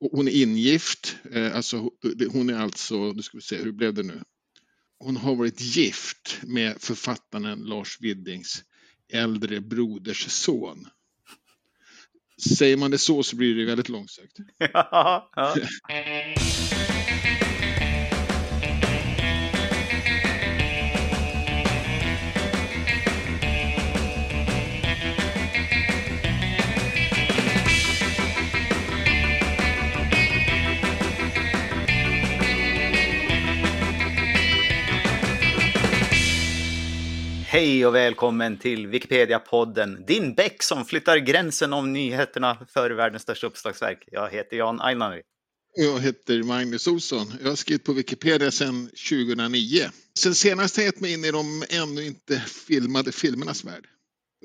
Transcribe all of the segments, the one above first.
hon är ingift, eh, alltså hon är alltså, nu ska vi se, hur blev det nu? Hon har varit gift med författaren Lars Widdings äldre broders son. Säger man det så så blir det väldigt långsökt. Hej och välkommen till Wikipedia-podden, din bäck som flyttar gränsen om nyheterna för världens största uppslagsverk. Jag heter Jan Ainari. Jag heter Magnus Olsson. Jag har skrivit på Wikipedia sedan 2009. Sen senast har jag gett mig in i de ännu inte filmade filmernas värld.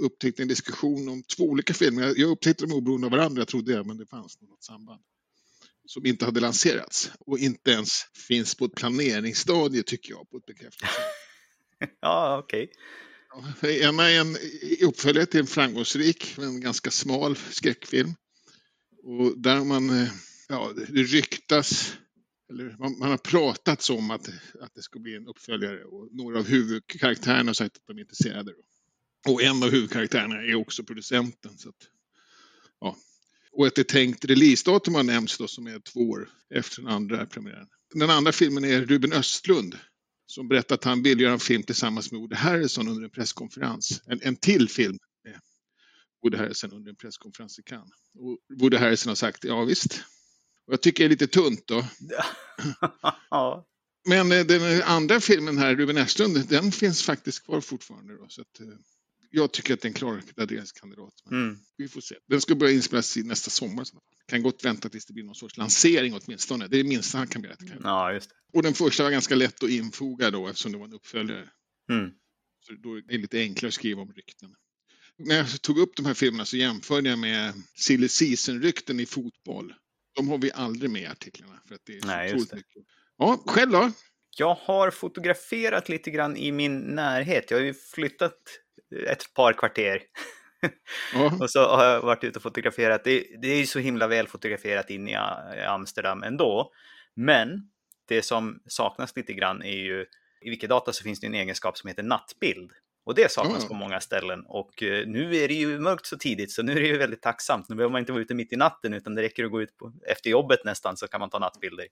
Upptäckte en diskussion om två olika filmer. Jag upptäckte dem oberoende av varandra, trodde jag, men det fanns något samband. Som inte hade lanserats och inte ens finns på ett planeringsstadie, tycker jag, på ett bekräftelse. ja, okej. Okay. Ena är en uppföljare till en framgångsrik men ganska smal skräckfilm. Och där man, eh, ja, det ryktas, eller man, man har pratat om att, att det ska bli en uppföljare och några av huvudkaraktärerna har sagt att de är intresserade. Då. Och en av huvudkaraktärerna är också producenten. Så att, ja. Och ett tänkt releasedatum har nämnts då som är två år efter den andra premiären. Den andra filmen är Ruben Östlund som berättade att han ville göra en film tillsammans med Woody Harrison under en presskonferens. En, en till film med Woody Harrison under en presskonferens i Cannes. Och Woody Harrison har sagt ja visst. Och jag tycker det är lite tunt då. Men eh, den andra filmen här, Ruben Östlund, den finns faktiskt kvar fortfarande. Då, så att, eh, jag tycker att det är en klar graderingskandidat. Mm. Vi får se. Den ska börja inspelas nästa sommar. Kan gott vänta tills det blir någon sorts lansering åtminstone. Det är det minsta han kan berätta. Ja, just det. Och den första var ganska lätt att infoga då eftersom det var en uppföljare. Mm. Så då är det lite enklare att skriva om rykten. När jag tog upp de här filmerna så jämförde jag med silly season-rykten i fotboll. De har vi aldrig med i artiklarna. För att det är Nej, just det. Mycket. Ja, själv då? Jag har fotograferat lite grann i min närhet. Jag har ju flyttat ett par kvarter. Mm. och så har jag varit ute och fotograferat. Det, det är ju så himla väl fotograferat in i Amsterdam ändå. Men det som saknas lite grann är ju, i Wikidata så finns det en egenskap som heter nattbild. Och det saknas mm. på många ställen. Och eh, nu är det ju mörkt så tidigt så nu är det ju väldigt tacksamt. Nu behöver man inte vara ute mitt i natten utan det räcker att gå ut på, efter jobbet nästan så kan man ta nattbilder.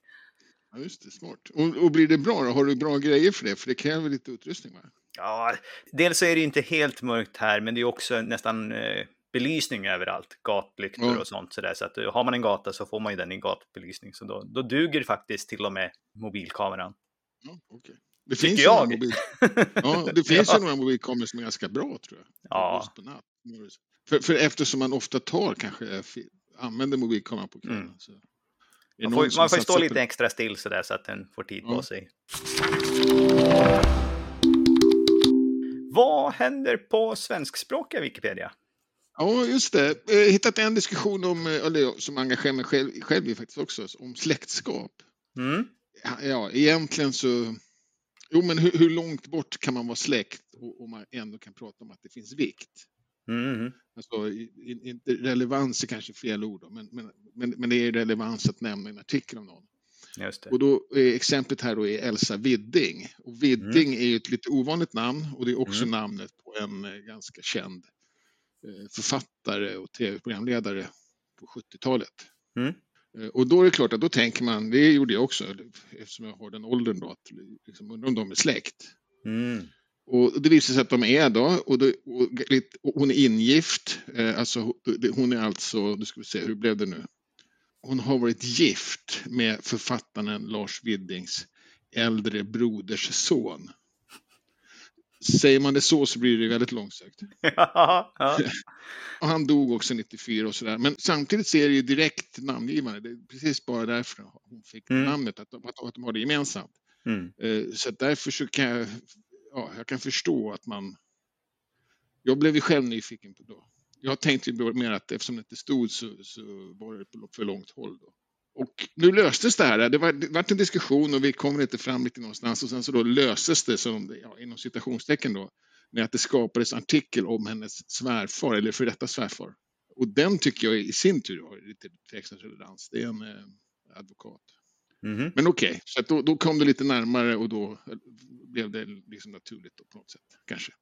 Ja, just det, smart. Och, och blir det bra då? Har du bra grejer för det? För det kräver lite utrustning va? Ja, dels så är det inte helt mörkt här, men det är också nästan eh, belysning överallt. Gatlyktor mm. och sånt. Så, där. så att eh, har man en gata så får man ju den i gatbelysning. Så då, då duger faktiskt till och med mobilkameran. Ja, okay. Det finns Tycker jag. Mobil... Ja, det finns ja. ju några mobilkameror som är ganska bra tror jag. Ja. För, för eftersom man ofta tar kanske, använder mobilkameran på kvällen. Mm. Så man får, man får stå lite extra still så där så att den får tid ja. på sig. Vad händer på svenskspråkiga Wikipedia? Ja, just det. Jag har hittat en diskussion om, eller som engagerar mig själv, själv i faktiskt också, om släktskap. Mm. Ja, egentligen så... Jo, men hur, hur, långt bort kan man vara släkt och, och man ändå kan prata om att det finns vikt? Mm. Alltså, inte relevans är kanske fel ord, då, men, men, men, men det är relevans att nämna en artikel om någon. Och då är exemplet här då är Elsa Widding. Och Widding mm. är ju ett lite ovanligt namn och det är också mm. namnet på en eh, ganska känd eh, författare och tv-programledare på 70-talet. Mm. Eh, och då är det klart att då tänker man, det gjorde jag också eftersom jag har den åldern då, att liksom undra om de är släkt. Mm. Och det visar sig att de är då, och, då, och hon är ingift, alltså hon är alltså, nu ska vi se, hur blev det nu? Hon har varit gift med författaren Lars Widdings äldre broders son. Säger man det så så blir det väldigt långsökt. Ja, ja. och han dog också 94 och sådär. Men samtidigt så är det ju direkt namngivande. Det är precis bara därför hon fick mm. namnet, att de, att de har det gemensamt. Mm. Eh, så därför så kan jag, ja, jag kan förstå att man... Jag blev ju själv nyfiken på då jag tänkte mer att eftersom det inte stod så, så var det på för långt håll. Då. Och nu löstes det här. Det var, det var en diskussion och vi kom inte fram lite någonstans och sen så då löstes det som, ja, inom citationstecken då, med att det skapades artikel om hennes svärfar eller för detta svärfar. Och den tycker jag i sin tur har lite tveksam Det är en eh, advokat. Mm -hmm. Men okej, okay, så då, då, kom det lite närmare och då blev det liksom naturligt på något sätt. Kanske.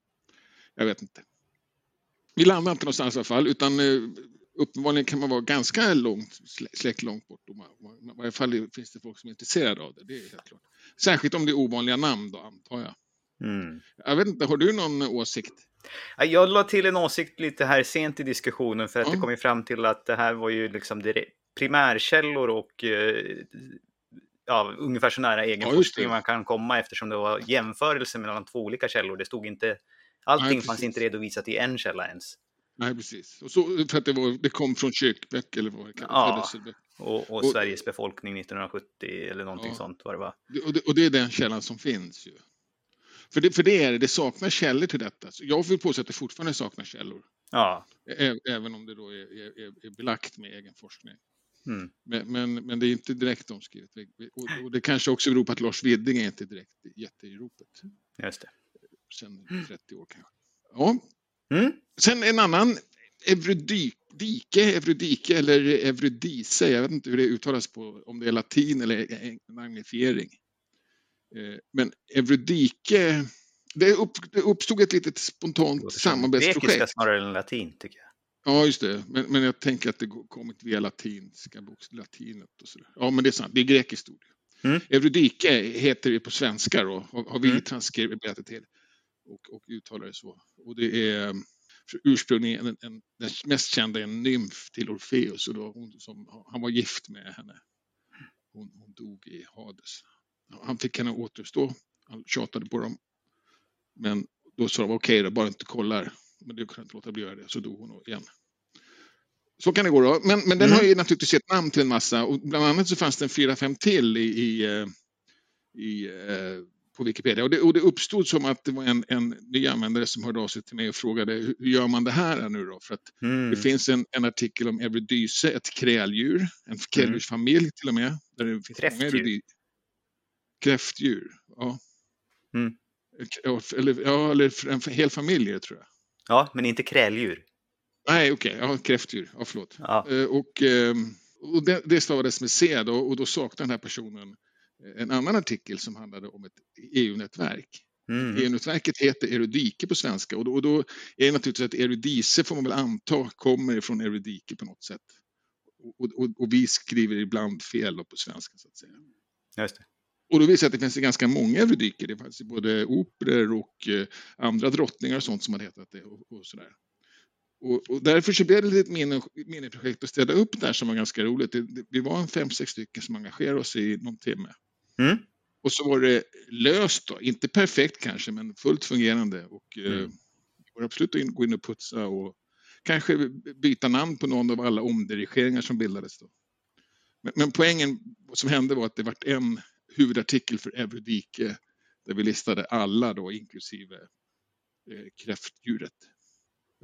Jag vet inte. Vi landar inte någonstans i alla fall, utan eh, uppenbarligen kan man vara ganska långt, släkt långt bort. I varje fall finns det folk som är intresserade av det, det är helt klart. Särskilt om det är ovanliga namn då, antar jag. Mm. Jag vet inte, har du någon åsikt? Jag la till en åsikt lite här sent i diskussionen för att ja. det kom ju fram till att det här var ju liksom primärkällor och eh, ja, ungefär så nära egen ja, forskning man kan komma eftersom det var jämförelse mellan två olika källor. Det stod inte, allting Nej, fanns inte redovisat i en källa ens. Nej, precis. Och så, för att det, var, det kom från kyrkböcker eller vad det Ja, och, och, och, Sveriges befolkning 1970 eller någonting ja, sånt var det var. Och det, och det är den källan som finns ju. För det, för det är det, saknas källor till detta. Så jag vill påstå att det fortfarande saknar källor. Ja. Även om det då är, är, är belagt med egen forskning. Mm. Men, men, men, det är inte direkt omskrivet. Och, och, det kanske också beror på att Lars Widding är inte direkt ropet. Just det. Sen 30 år kanske. Ja. Mm. Sen en annan Eurydike, Eurydike eller Eurydice, jag vet inte hur det uttalas på, om det är latin eller en agnifiering. Eh, men Eurydike, det, upp, det uppstod ett litet spontant samarbetsprojekt. Grekiska snarare än latin tycker jag. Ja, just det. Men, men jag tänker att det kommit via latinska latinet och sådär. Ja, men det är sant. Det är grekiskt ord. Mm. Eurydike heter det på svenska då, har vi mm. transkriberat det till och, och uttalar det så. Och det är ursprungligen en, en, den mest kända en nymf till Orfeus och då hon som, han var gift med henne. Hon, hon dog i Hades. Han fick henne återuppstå. Han tjatade på dem. Men då sa de okej okay, bara inte kollar. Men det kunde inte låta bli att göra det, så dog hon igen. Så kan det gå då. Men, men den mm. har ju naturligtvis gett namn till en massa och bland annat så fanns det en fyra, fem till i, i, eh, i eh, på Wikipedia. Och det, och det, uppstod som att det var en, en ny användare som hörde av sig till mig och frågade hur gör man det här nu då? För att mm. det finns en, en artikel om Eurydice, ett kräldjur, en kräldjursfamilj mm. till och med. Där det finns Kräftdjur? Kräftdjur, ja. Mm. Eller, ja, eller en hel familj tror jag. Ja, men inte kräldjur. Nej, okej, okay. ja, kräftdjur, ja förlåt. Ja. Uh, och, uh, och det, det stavades med C då, och då saknar den här personen en annan artikel som handlade om ett EU-nätverk. Mm. EU-nätverket heter Erudike på svenska och då, och då är det naturligtvis att Erudice får man väl anta kommer från Erudike på något sätt. Och, och, och vi skriver ibland fel på svenska så att säga. Just det. Och då visar att det finns ganska många erudiker. Det fanns både operor och eh, andra drottningar och sånt som hade hetat det. Och, och sådär. Och, och, därför så blev det ett minne, minneprojekt att städa upp där som var ganska roligt. Det, det, vi var en fem, sex stycken som engagerade oss i någon timme. Mm. Och så var det löst då, inte perfekt kanske, men fullt fungerande. Och eh, mm. eh, går absolut att gå in och putsa och kanske byta namn på någon av alla omdirigeringar som bildades då. Men, men poängen som hände var att det var en huvudartikel för Euridike där vi listade alla då inklusive eh, kräftdjuret.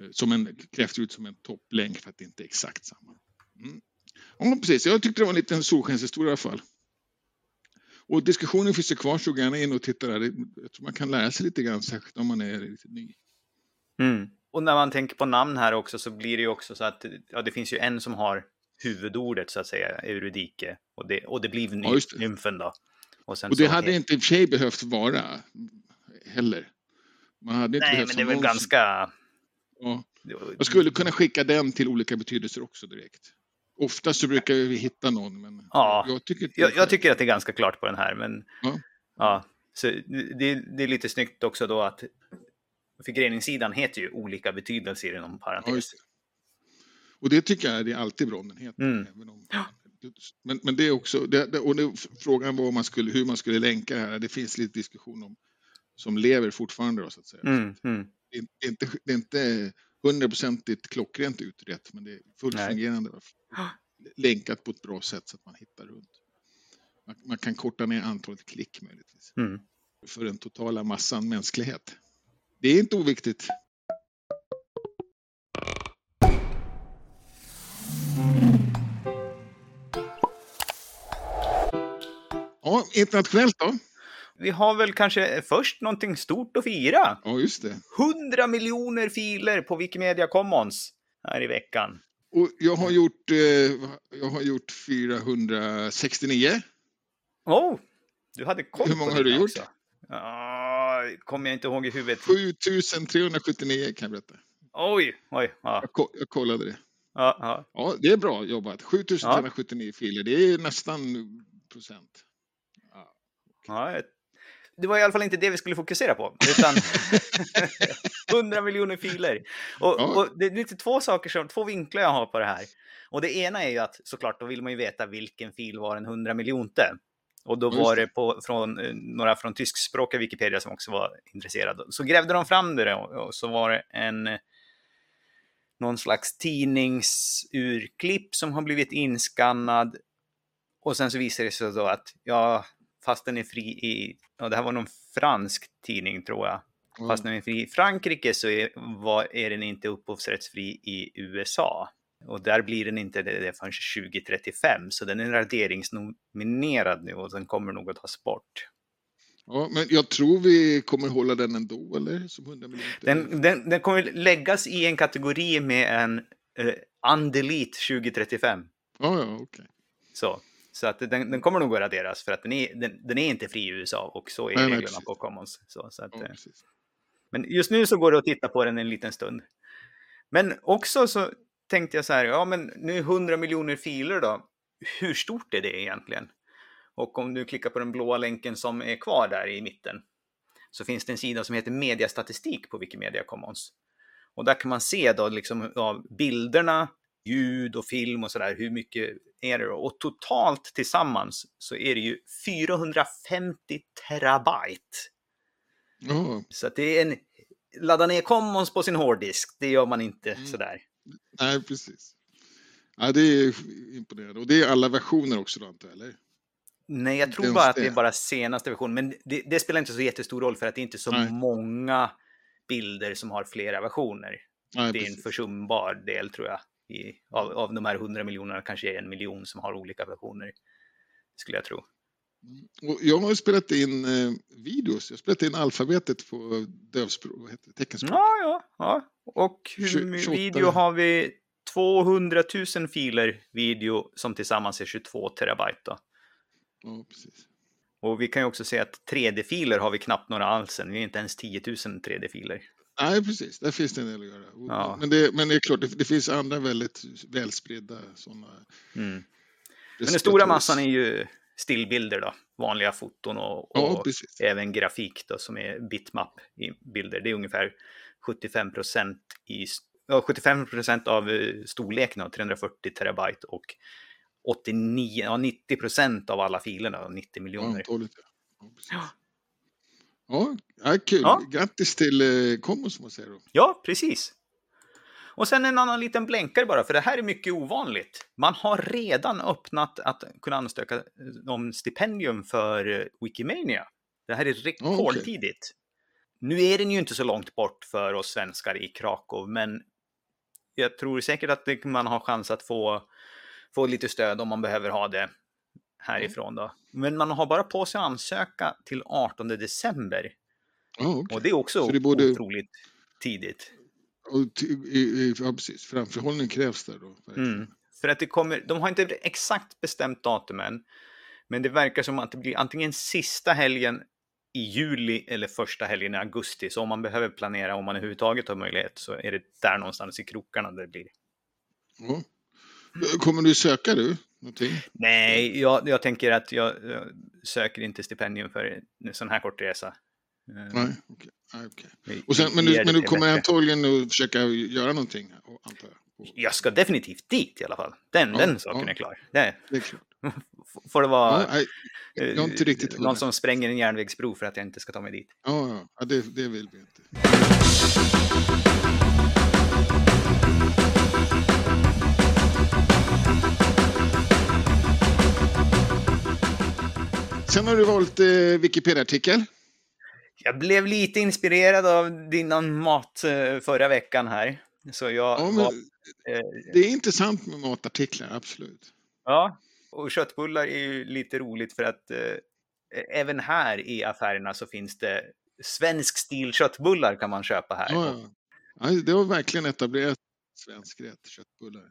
Eh, som en kräftdjuret som en topplänk för att det inte är exakt samma. Mm. Ja, precis. Jag tyckte det var en liten solskenshistoria i alla fall. Och diskussionen finns ju kvar, så gärna in och titta där. Jag tror man kan lära sig lite grann, särskilt om man är lite ny. Mm. Och när man tänker på namn här också så blir det ju också så att ja, det finns ju en som har huvudordet så att säga, Eurydike. Och det, och det blir ny, ja, det. nymfen då. Och, och det hade inte i och för sig behövt vara heller. Man hade inte Nej, men det är väl ganska... Ja. Jag skulle kunna skicka den till olika betydelser också direkt. Oftast så brukar vi hitta någon, men ja, jag, tycker, jag, jag, tycker att det är ganska klart på den här. Men, ja. ja så det, det, är lite snyggt också då att förgreningssidan heter ju olika betydelser inom parentes. Ja, och det tycker jag det är alltid bra om den heter. Mm. Om, men, men det är också, det, det, och det, frågan var man skulle, hur man skulle länka det här. Det finns lite diskussion om som lever fortfarande då, så att säga. Mm, mm. Det, är inte, det är inte hundraprocentigt klockrent utrett, men det är fullt fungerande. Länkat på ett bra sätt så att man hittar runt. Man, man kan korta ner antalet klick möjligtvis. Mm. För den totala massan mänsklighet. Det är inte oviktigt. Ja, internationellt då? Vi har väl kanske först någonting stort att fira. Ja, just det. 100 miljoner filer på Wikimedia Commons här i veckan. Och jag har gjort, eh, jag har gjort 469. Oh, du hade koll Hur många har du gjort? Också. Uh, kommer jag inte ihåg i huvudet. 7379 kan jag berätta. Oj, oj. Ja. Jag, ko jag kollade det. Ja, ja. ja, det är bra jobbat. 7379 ja. filer, det är nästan procent. Ja. ja, det var i alla fall inte det vi skulle fokusera på, utan 100 miljoner filer. Och, ja. och, det är lite två saker, som, två vinklar jag har på det här. Och det ena är ju att såklart, då vill man ju veta vilken fil var en 100 miljonte. Och då var det på, från, eh, några från tyskspråkiga Wikipedia som också var intresserade. Så grävde de fram det och, och så var det en någon slags tidningsurklipp som har blivit inskannad. Och sen så visar det sig då att ja, fast den är fri i, ja, det här var någon fransk tidning tror jag. Mm. Fast den är fri i Frankrike så är, var, är den inte upphovsrättsfri i USA. Och där blir den inte det, det förrän 2035, så den är raderingsnominerad nu och den kommer nog att tas bort. Ja, men jag tror vi kommer hålla den ändå, eller? Som 100 den, den, den kommer läggas i en kategori med en uh, Undelete 2035. Ja, ja, okej. Okay. Så, så att den, den, kommer nog att raderas för att den är, den, den är inte fri i USA och så är nej, reglerna på Commons. Så, så att, ja, eh, men just nu så går det att titta på den en liten stund. Men också så tänkte jag så här, ja men nu 100 miljoner filer då. Hur stort är det egentligen? Och om du klickar på den blåa länken som är kvar där i mitten så finns det en sida som heter mediastatistik på Wikimedia Commons. Och där kan man se då liksom av bilderna, ljud och film och sådär, hur mycket det då? Och totalt tillsammans så är det ju 450 terabyte. Oh. Så det är en, ladda ner Commons på sin hårddisk, det gör man inte mm. sådär. Nej, precis. Ja, det är imponerande. Och det är alla versioner också då, antar jag, eller? Nej, jag tror bara att det är bara senaste versionen. Men det, det, spelar inte så jättestor roll för att det är inte så Nej. många bilder som har flera versioner. Nej, det är precis. en försumbar del tror jag. I, av, av de här 100 miljonerna kanske är en miljon som har olika versioner. Skulle jag tro. Mm. Och jag har spelat in eh, videos. Jag har spelat in alfabetet på dövspråk, teckenspråk. Ja, ja, ja. Och hur, video har vi 200 000 filer video som tillsammans är 22 terabyte. Då. Ja, precis. Och vi kan ju också se att 3D-filer har vi knappt några alls än. Vi är inte ens 10 000 3D-filer. Nej, precis. Där finns det en del att göra. Ja. Men, det, men det är klart, det, det finns andra väldigt välspridda sådana. Mm. Men den stora massan är ju stillbilder då. Vanliga foton och, och ja, även grafik då som är bitmap-bilder. Det är ungefär 75 procent i 75 procent av eh, storleken 340 terabyte och 89, ja, 90 procent av alla filerna, 90 miljoner. Ja, ja, ja. Ja, kul. Ja. Grattis till eh, Commons måste jag säga då. Ja, precis. Och sen en annan liten blänkare bara, för det här är mycket ovanligt. Man har redan öppnat att kunna ansöka eh, om stipendium för eh, Wikimania. Det här är rekordtidigt. Okay. Nu är den ju inte så långt bort för oss svenskar i Krakow, men jag tror säkert att man har chans att få få lite stöd om man behöver ha det härifrån då. Men man har bara på sig att ansöka till 18 december. Okay. Och det är också det borde... otroligt tidigt. Och ja, precis. Framförhållning krävs där då. Mm. För att det kommer, de har inte exakt bestämt datumen, men det verkar som att det blir antingen sista helgen i juli eller första helgen i augusti. Så om man behöver planera, om man överhuvudtaget har möjlighet, så är det där någonstans i krokarna det blir. Ja. Kommer du söka du? Någonting? Nej, jag, jag tänker att jag, jag, söker inte stipendium för en sån här kort resa. Eh, Nej, okej. Okay. okay. Och sen, men, du, men du kommer antagligen att försöka göra någonting, antar jag? Jag ska definitivt dit i alla fall. Den, ja, den saken ja. är klar. Det, det är klart. Får det vara ja, riktigt någon som spränger en järnvägsbro för att jag inte ska ta mig dit? Ja, ja. Det, det vill vi inte. Sen har du valt eh, Wikipedia-artikel. Jag blev lite inspirerad av din mat eh, förra veckan här. Så jag ja, var, eh, det är intressant med matartiklar, absolut. Ja, och köttbullar är ju lite roligt för att eh, även här i affärerna så finns det svensk stil köttbullar kan man köpa här. Ja, ja. det var verkligen etablerat svensk rätt, köttbullar.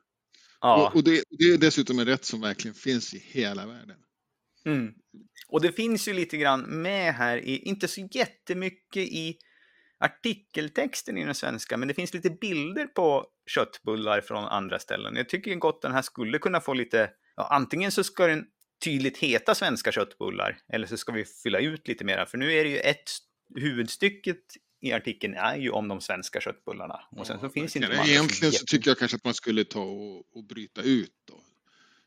Ja. Och, och det, det, är dessutom en rätt som verkligen finns i hela världen. Mm. Och det finns ju lite grann med här, i, inte så jättemycket i artikeltexten i den svenska, men det finns lite bilder på köttbullar från andra ställen. Jag tycker gott den här skulle kunna få lite, ja, antingen så ska den tydligt heta svenska köttbullar, eller så ska vi fylla ut lite mera, för nu är det ju ett huvudstycket i artikeln är ju om de svenska köttbullarna. Och sen så finns inte Egentligen så tycker jag kanske att man skulle ta och, och bryta ut då,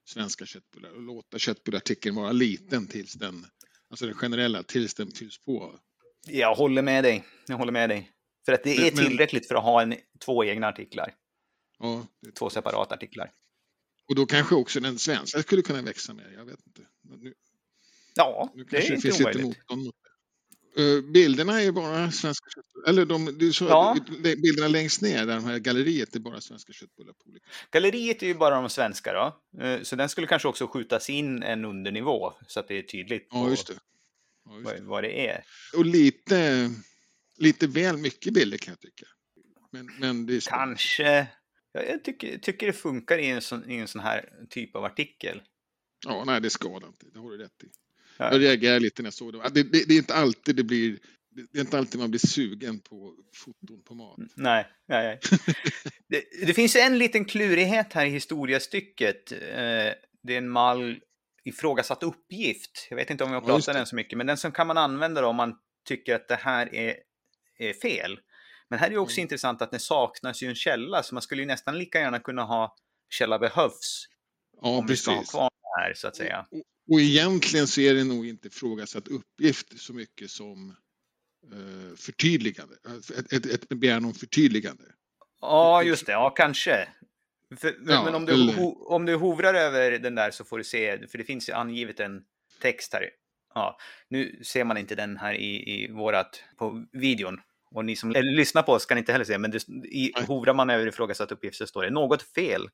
svenska köttbullar och låta köttbullartikeln vara liten tills den, alltså den generella, tills den fylls på. Jag håller med dig. Jag håller med dig. För att det är tillräckligt för att ha en, två egna artiklar. Ja, två separata artiklar. Och då kanske också den svenska skulle kunna växa mer. Jag vet inte. Nu, ja, nu det är inte finns omöjligt. Lite mot Uh, bilderna är bara svenska köttbullar. Eller de, så, ja. bilderna längst ner, där de här galleriet, är bara svenska köttbullar. På olika. Galleriet är ju bara de svenska då. Uh, så den skulle kanske också skjutas in en undernivå så att det är tydligt ja, just det. Ja, just vad, vad, det är. Och lite, lite väl mycket bilder kan jag tycka. Men, men det kanske. Jag tycker, tycker det funkar i en, sån, i en sån här typ av artikel. Ja, nej det skadar inte. Det har du rätt i. Jag reagerar lite när jag såg det. Det, det. det, är inte alltid det blir det är inte alltid man blir sugen på foton på mat. Mm, nej, nej, nej. det, det, finns en liten klurighet här i historiestycket. Eh, det är en mall ifrågasatt uppgift. Jag vet inte om jag pratar ja, den så mycket, men den som kan man använda om man tycker att det här är, är fel. Men här är det också mm. intressant att det saknas ju en källa, så man skulle ju nästan lika gärna kunna ha källa behövs. Ja, om precis. vi ska ha kvar det här, så att säga. Och, och egentligen så är det nog inte ifrågasatt uppgift så mycket som eh, förtydligande, ett, ett, ett begäran om förtydligande. Ja, just det, ja kanske. För, ja, men om du, eller... ho, om du hovrar över den där så får du se, för det finns ju angivet en text här. Ja, nu ser man inte den här i, i vårat, på videon. Och ni som lyssnar på oss kan inte heller se, men det, i, hovrar man över ifrågasatt uppgift så står det något fel.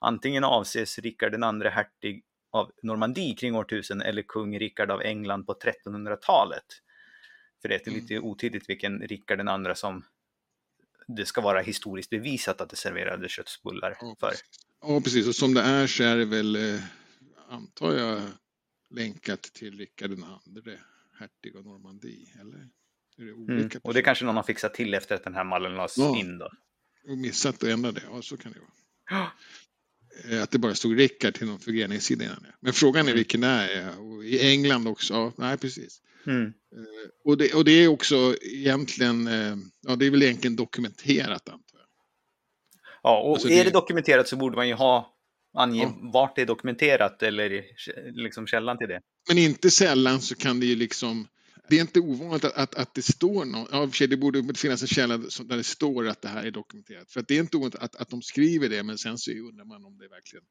Antingen avses Rikard den andre hertig av Normandie kring årtusen eller kung Rikard av England på 1300-talet. För det är mm. lite otydligt vilken Rikard den andra som det ska vara historiskt bevisat att det serverade köttbullar för. Ja, precis. Och som det är så är det väl, eh, antar jag, länkat till Rikard den andre, hertig av Normandie, eller? Det mm. Och det kanske någon har fixat till efter att den här mallen lades ja. in då? Och missat att ändra det, ja så kan det vara. Eh, att det bara stod Rickard till någon förgreningssida innan det. Men frågan är mm. vilken det är. Och I England också, ja, nej precis. Mm. Eh, och, det, och det är också egentligen, eh, ja det är väl egentligen dokumenterat antar jag. Ja, och alltså är det... det dokumenterat så borde man ju ha ange ja. vart det är dokumenterat eller liksom källan till det. Men inte sällan så kan det ju liksom det är inte ovanligt att, att, att det står något. Ja, för sig, det borde finnas en källa där det står att det här är dokumenterat. För det är inte ovanligt att, att de skriver det, men sen så undrar man om det verkligen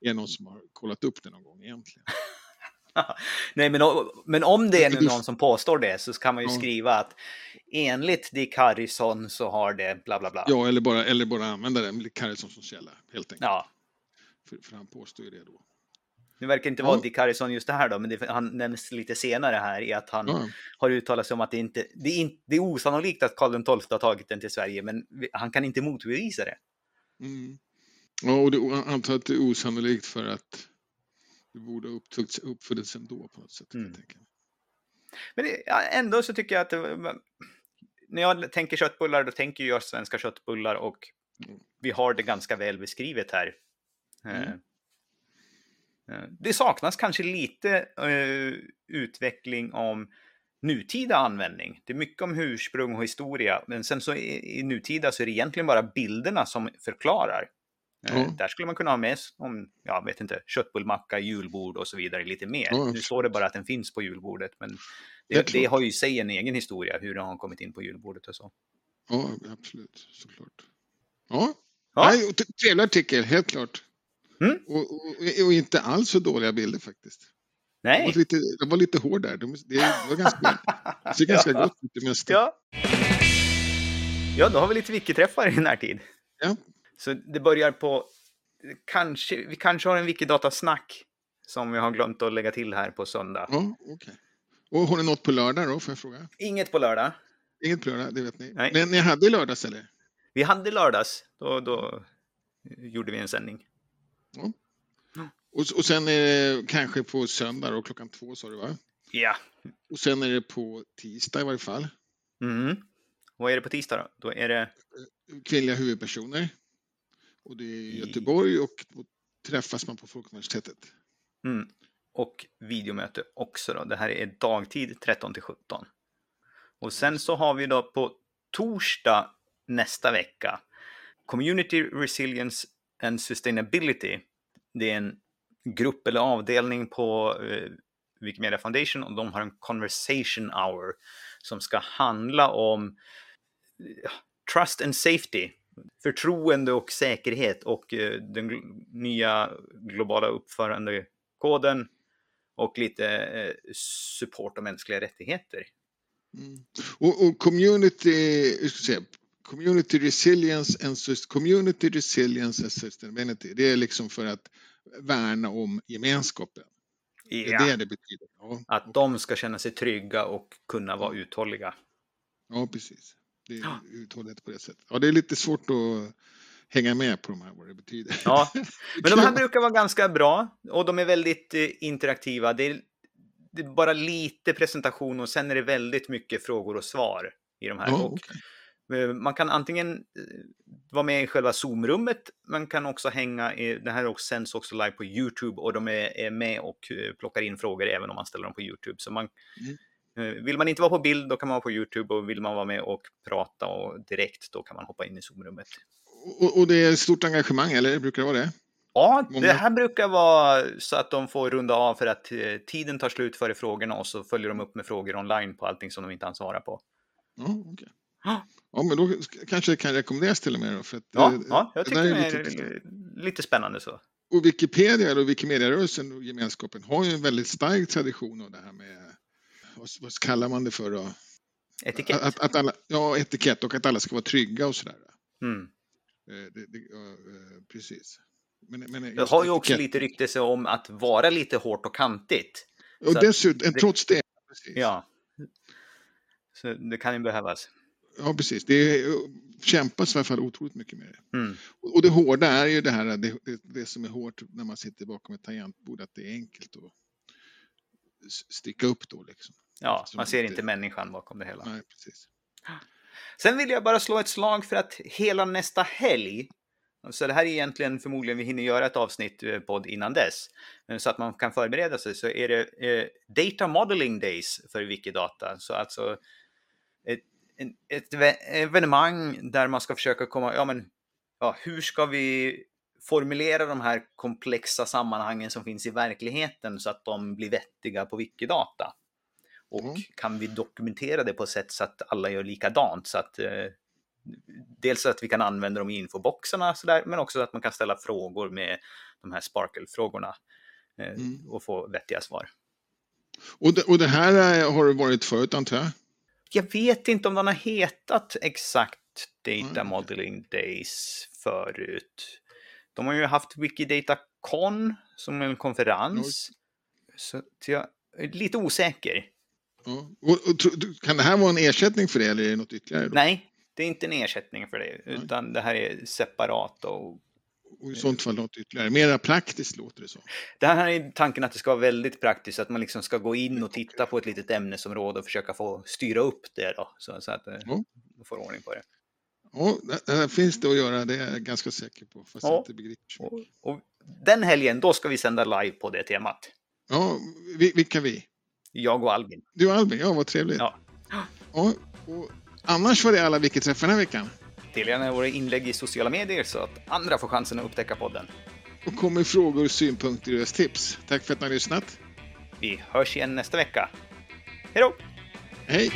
är någon som har kollat upp det någon gång egentligen. Nej, men, men om det är nu någon som påstår det så kan man ju ja. skriva att enligt Dick Harrison så har det bla bla bla. Ja, eller bara, eller bara använda det, Dick Harrison som källa helt enkelt. Ja. För, för han påstår ju det då. Nu verkar inte vara Dick Harrison just det här då, men det, han nämns lite senare här i att han ja. har uttalat sig om att det inte det är, in, det är osannolikt att Karl XII har tagit den till Sverige, men han kan inte motbevisa det. Mm. Ja, och det, antar att det är osannolikt för att det borde ha uppfunnits ändå på något sätt. Mm. Men det, ändå så tycker jag att det, när jag tänker köttbullar, då tänker jag svenska köttbullar och mm. vi har det ganska väl beskrivet här. Mm. Eh, Eh, det saknas kanske lite uh, utveckling om nutida användning. Det är mycket om ursprung och historia, men sen så i, i nutida så är det egentligen bara bilderna som förklarar. Mm. Där skulle man kunna ha med om, jag vet inte, köttbullmacka, julbord och så vidare lite mer. Mm. Nu står det bara att den finns på julbordet, men det, det har ju i sig en egen historia, hur den har kommit in på julbordet och så. Ja, absolut, såklart. Ja, ja. Nej, trevlig artikel, helt klart. Mm. Och, och, och, inte alls så dåliga bilder faktiskt. Nej. Jag var lite, jag var lite hård där. Det var ganska, det ser ganska ja. gott ut det mesta. Ja. ja, då har vi lite wiki-träffar i närtid. Ja. Så det börjar på, kanske, vi kanske har en wiki-datasnack som vi har glömt att lägga till här på söndag. Ja, okay. Och har ni något på lördag då, får jag fråga? Inget på lördag. Inget på lördag, det vet ni. Nej. Men ni hade lördags eller? Vi hade lördags, då, då gjorde vi en sändning. Ja. Och, och sen är det kanske på söndag och klockan två sa du va? Ja. Och sen är det på tisdag i varje fall. Mm. Vad är det på tisdag då? Då är det? Kvinnliga huvudpersoner. Och det är i Göteborg och då träffas man på Folkuniversitetet. Mm. Och videomöte också då. Det här är dagtid 13 till 17. Och sen så har vi då på torsdag nästa vecka Community Resilience en Sustainability. Det är en grupp eller avdelning på eh, Wikimedia Foundation och de har en conversation hour som ska handla om eh, trust and safety, förtroende och säkerhet och eh, den gl nya globala uppförandekoden och lite eh, support och mänskliga rättigheter. Mm. Och, och, community, eh, ska säga, community resilience and community resilience and sustainability, det är liksom för att värna om gemenskapen. Ja. Det är det det betyder. Ja. Att de ska känna sig trygga och kunna vara uthålliga. Ja, precis. Det är ja. uthållighet på det sättet. Ja, det är lite svårt att hänga med på de här, vad det betyder. Ja, men de här brukar vara ganska bra och de är väldigt eh, interaktiva. Det är, det är, bara lite presentation och sen är det väldigt mycket frågor och svar i de här. Ja, okay. Eh, man kan antingen eh, vara med i själva Zoom-rummet, man kan också hänga, i, det här också sänds också live på YouTube och de är, är, med och eh, plockar in frågor även om man ställer dem på YouTube. Så man, mm. Vill man inte vara på bild, då kan man vara på YouTube och vill man vara med och prata och direkt, då kan man hoppa in i Zoom-rummet. Och, och, det är ett stort engagemang, eller brukar det vara det? Ja, det här brukar vara så att de får runda av för att tiden tar slut före frågorna och så följer de upp med frågor online på allting som de inte ansvarar på. Ja, okay. Ja, men då kanske det kan rekommenderas till och med. Då, för att, ja, det, ja, jag tycker det är, lite, lite spännande så. Och Wikipedia och Wikimedia-rörelsen och gemenskapen har ju en väldigt stark tradition av det här med, vad, vad kallar man det för då? Etikett? Att, att alla, ja, etikett och att alla ska vara trygga och sådär. Mm. Eh, det, det, ja, eh, precis. Men, men det har ju också lite ryktelse om att vara lite hårt och kantigt. Och dessutom, trots det. Precis. Ja. Så det kan ju behövas. Ja, precis. Det kämpas i alla fall otroligt mycket med det. Mm. Och det hårda är ju det här, det, det, det, som är hårt när man sitter bakom ett tangentbord, att det är enkelt att sticka upp då. Liksom. Ja, man ser inte människan bakom det hela. Nej, precis. Sen vill jag bara slå ett slag för att hela nästa helg, så det här är egentligen förmodligen, vi hinner göra ett avsnitt eh, podd innan dess, så att man kan förbereda sig, så är det eh, Data Modeling Days för Wikidata. Så alltså en, ett evenemang där man ska försöka komma, ja men, ja, hur ska vi formulera de här komplexa sammanhangen som finns i verkligheten så att de blir vettiga på Wikidata? Och mm. kan vi dokumentera det på ett sätt så att alla gör likadant? Så att, eh, dels så att vi kan använda dem i infoboxarna så där, men också att man kan ställa frågor med de här Sparkle-frågorna eh, mm. och få vettiga svar. Och det, och det här har det varit förut antar jag? Jag vet inte om den har hetat exakt Data mm. Modeling Days förut. De har ju haft Wikidata Con som en konferens. Så jag är lite osäker. Ja. Och, och, kan det här vara en ersättning för det eller är det något ytterligare? Då? Nej, det är inte en ersättning för det, Nej. utan det här är separat och och i sånt fall något ytterligare. Mera praktiskt låter det som. Det här är tanken att det ska vara väldigt praktiskt, att man liksom ska gå in och titta på ett litet ämnesområde och försöka få styra upp det då, så, så att eh, ja. man får ordning på det. Ja, det finns det att göra, det är jag ganska säker på, fast ja. jag inte begriper och, och Den helgen, då ska vi sända live på det temat. Ja, vilka vi? Jag och Albin. Du och Albin, ja vad trevligt. Ja. ja och annars var det alla Wiki-träffar den här veckan. Dela gärna våra inlägg i sociala medier så att andra får chansen att upptäcka podden. Och kom med frågor, synpunkter och tips. Tack för att ni har lyssnat. Vi hörs igen nästa vecka. Hej då! Hej!